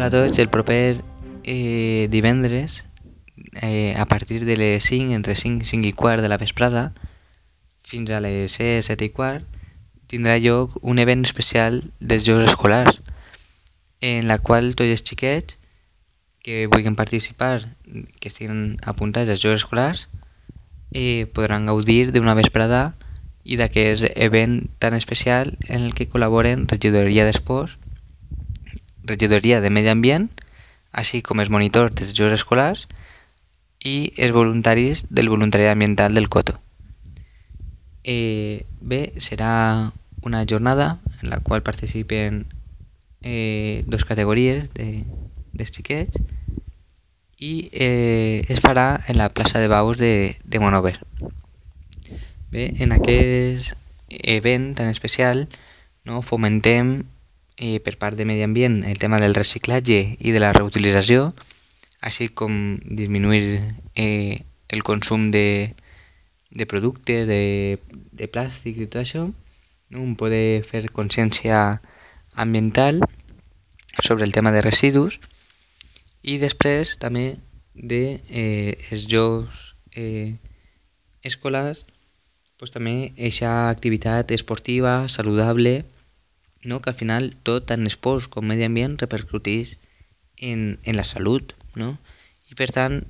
Hola a tots, el proper eh, divendres, eh, a partir de les 5, entre 5 i 5 i quart de la vesprada, fins a les 6, 7 i quart, tindrà lloc un event especial dels Jocs Escolars, en la qual tots els xiquets que vulguin participar, que estiguin apuntats als Jocs Escolars, eh, podran gaudir d'una vesprada i d'aquest event tan especial en el que col·laboren Regidoria d'Esports, Regidoria de Medi Ambient, així com els monitors dels Jocs Escolars i els voluntaris del voluntariat ambiental del Coto. Eh, bé, serà una jornada en la qual participen eh, dos categories de, dels xiquets i eh, es farà en la plaça de Baus de, de Monover. Bé, en aquest event tan especial no, fomentem eh, per part de Medi Ambient el tema del reciclatge i de la reutilització, així com disminuir eh, el consum de, de productes, de, de plàstic i tot això, no? un poder fer consciència ambiental sobre el tema de residus i després també de eh, els jocs eh, escolars pues, també aquesta activitat esportiva, saludable, no? que al final tot, tant esports com medi ambient, repercuteix en, en la salut. No? I per tant,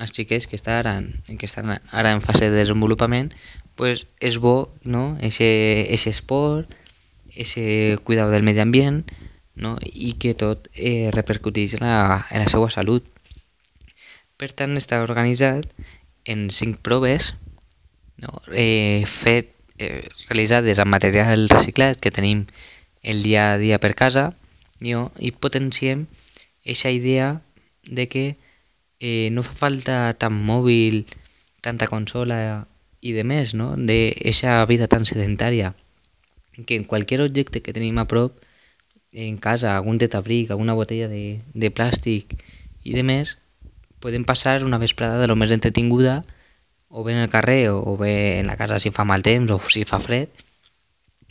els xiquets que estan, que estan ara en fase de desenvolupament, pues és bo no? ese, ese esport, ese cuidado del medi ambient, no? i que tot eh, repercuteix en la, en la seva salut. Per tant, està organitzat en cinc proves no? eh, fet, eh, realitzades amb material reciclat que tenim el dia a dia per casa no? i potenciem aquesta idea de que eh, no fa falta tant mòbil, tanta consola i de més, no? de aquesta vida tan sedentària que en qualsevol objecte que tenim a prop en casa, algun tetabric, alguna botella de, de plàstic i de més, podem passar una vesprada de lo més entretinguda o bé en el carrer o, bé en la casa si fa mal temps o si fa fred,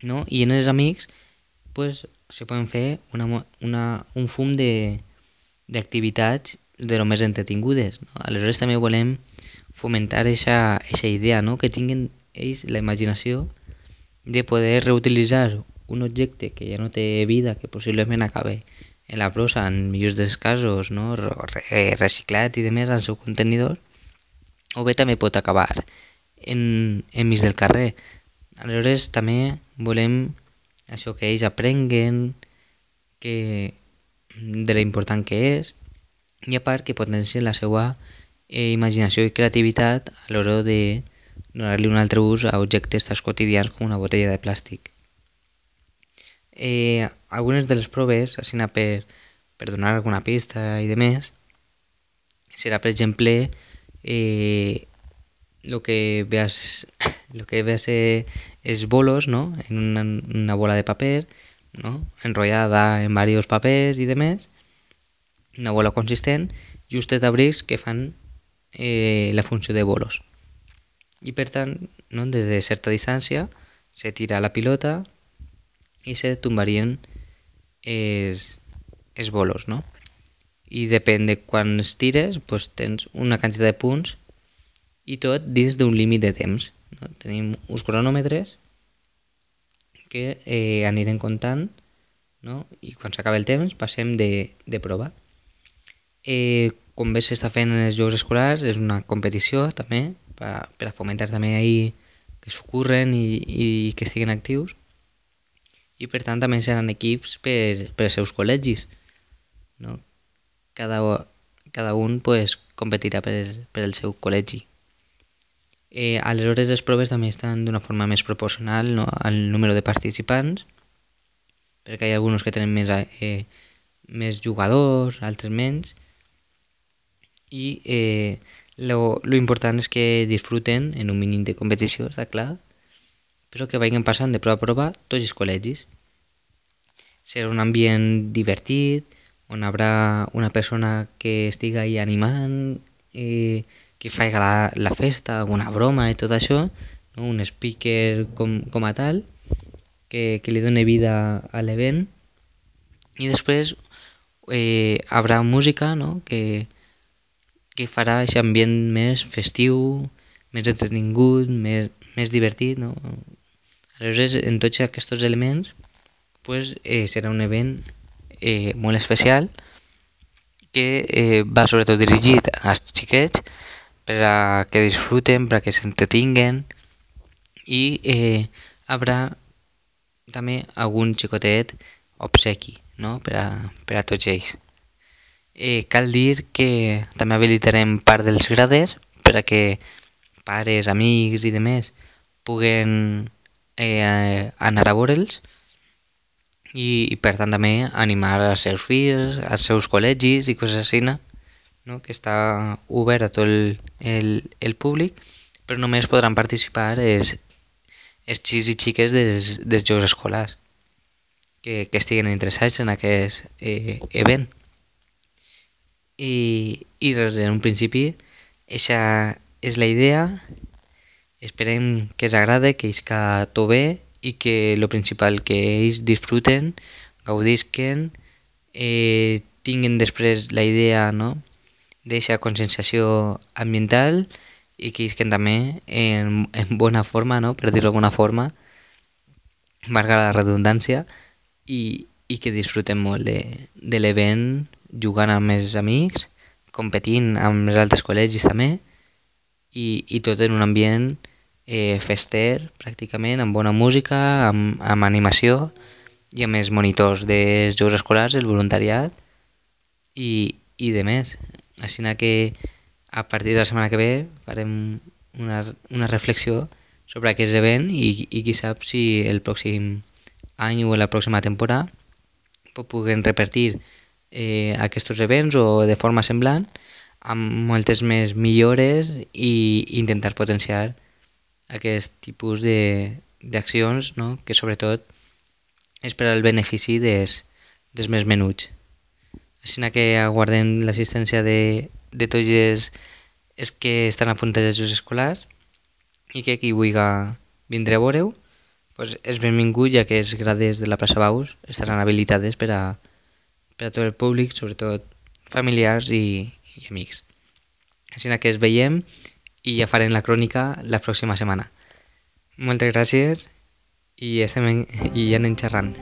no? I en els amics pues, se poden fer una, una, un fum d'activitats de, de lo més entretingudes. No? Aleshores també volem fomentar aquesta idea, no? que tinguin ells la imaginació de poder reutilitzar un objecte que ja no té vida, que possiblement acabe en la brossa, en millors dels casos, no? Re reciclat i demés al seu contenidor, o bé també pot acabar en, en mig del carrer. Aleshores també volem això que ells aprenguen que, de la important que és i a part que potencien la seva eh, imaginació i creativitat a l'hora de donar-li un altre ús a objectes tan quotidians com una botella de plàstic. Eh, algunes de les proves, així per, per donar alguna pista i de més, serà, per exemple, eh, lo que ve a, lo que ve a ser es bolos, ¿no? En una, una, bola de paper, ¿no? Enrollada en varios papers i demés, una bola consistent, justet abrics que fan eh, la funció de bolos. I per tant, no? des de certa distància, se tira la pilota i se tombarien els, els bolos, no? I depèn de quan es tires, doncs tens una quantitat de punts i tot dins d'un límit de temps. No? Tenim uns cronòmetres que eh, anirem comptant no? i quan s'acaba el temps passem de, de prova. Eh, com bé s'està fent en els Jocs Escolars, és una competició també per, per a fomentar també ahir que s'ocorren i, i que estiguin actius i per tant també seran equips per, per als seus col·legis. No? Cada, cada un pues, competirà per, per el seu col·legi. Eh, aleshores les proves també estan d'una forma més proporcional no? al número de participants, perquè hi ha alguns que tenen més, eh, més jugadors, altres menys, i eh, lo, lo important és que disfruten en un mínim de competició, està clar, però que vagin passant de prova a prova tots els col·legis. Serà un ambient divertit, on haurà una persona que estiga ahí animant, eh, que faci la, la festa, alguna broma i tot això, no? un speaker com, com a tal, que, que li doni vida a l'event, i després eh, haurà música no? que, que farà aquest ambient més festiu, més entretingut, més, més divertit. No? Aleshores, en tots aquests elements, pues, eh, serà un event eh, molt especial que eh, va sobretot dirigit als xiquets per a que disfruten, per a que s'entretinguen i eh, haurà també algun xicotet obsequi no? per, a, per a tots ells. Eh, cal dir que també habilitarem part dels grades per a que pares, amics i demés puguen eh, anar a veure'ls i, i per tant també animar els seus fills, als seus col·legis i coses així, no? Que està obert a tot el, el, el públic, però només podran participar els, els xics i xiques dels, dels jocs escolars que, que estiguen interessats en aquest eh, event. I, i res, en un principi, aquesta és la idea, esperem que els agrade, que isca tot bé i que lo principal que ells disfruten, gaudisquen, eh, tinguen després la idea no? D'aquesta conscienciació ambiental i que isquen també en, en bona forma, no? per dir-ho d'alguna forma, marca la redundància, i, i que disfruten molt de, de l'event, jugant amb els amics, competint amb els altres col·legis també, i, i tot en un ambient eh, fester, pràcticament, amb bona música, amb, amb animació i amb els monitors dels jocs escolars, el voluntariat i, i de més. Així que a partir de la setmana que ve farem una, una reflexió sobre aquest event i, i qui sap si el pròxim any o la pròxima temporada puguen repetir eh, aquests events o de forma semblant amb moltes més millores i intentar potenciar aquest tipus d'accions no? que sobretot és per al benefici des, dels més menuts. Així que aguardem l'assistència de, de tots els, els que estan apuntats als escolars i que qui vulgui vindre a veure-ho pues és benvingut ja que els grades de la plaça Baus estaran habilitades per a, per a tot el públic, sobretot familiars i, i amics. Així que es veiem i ja farem la crònica la pròxima setmana. Moltes gràcies i, estem en, i anem xerrant.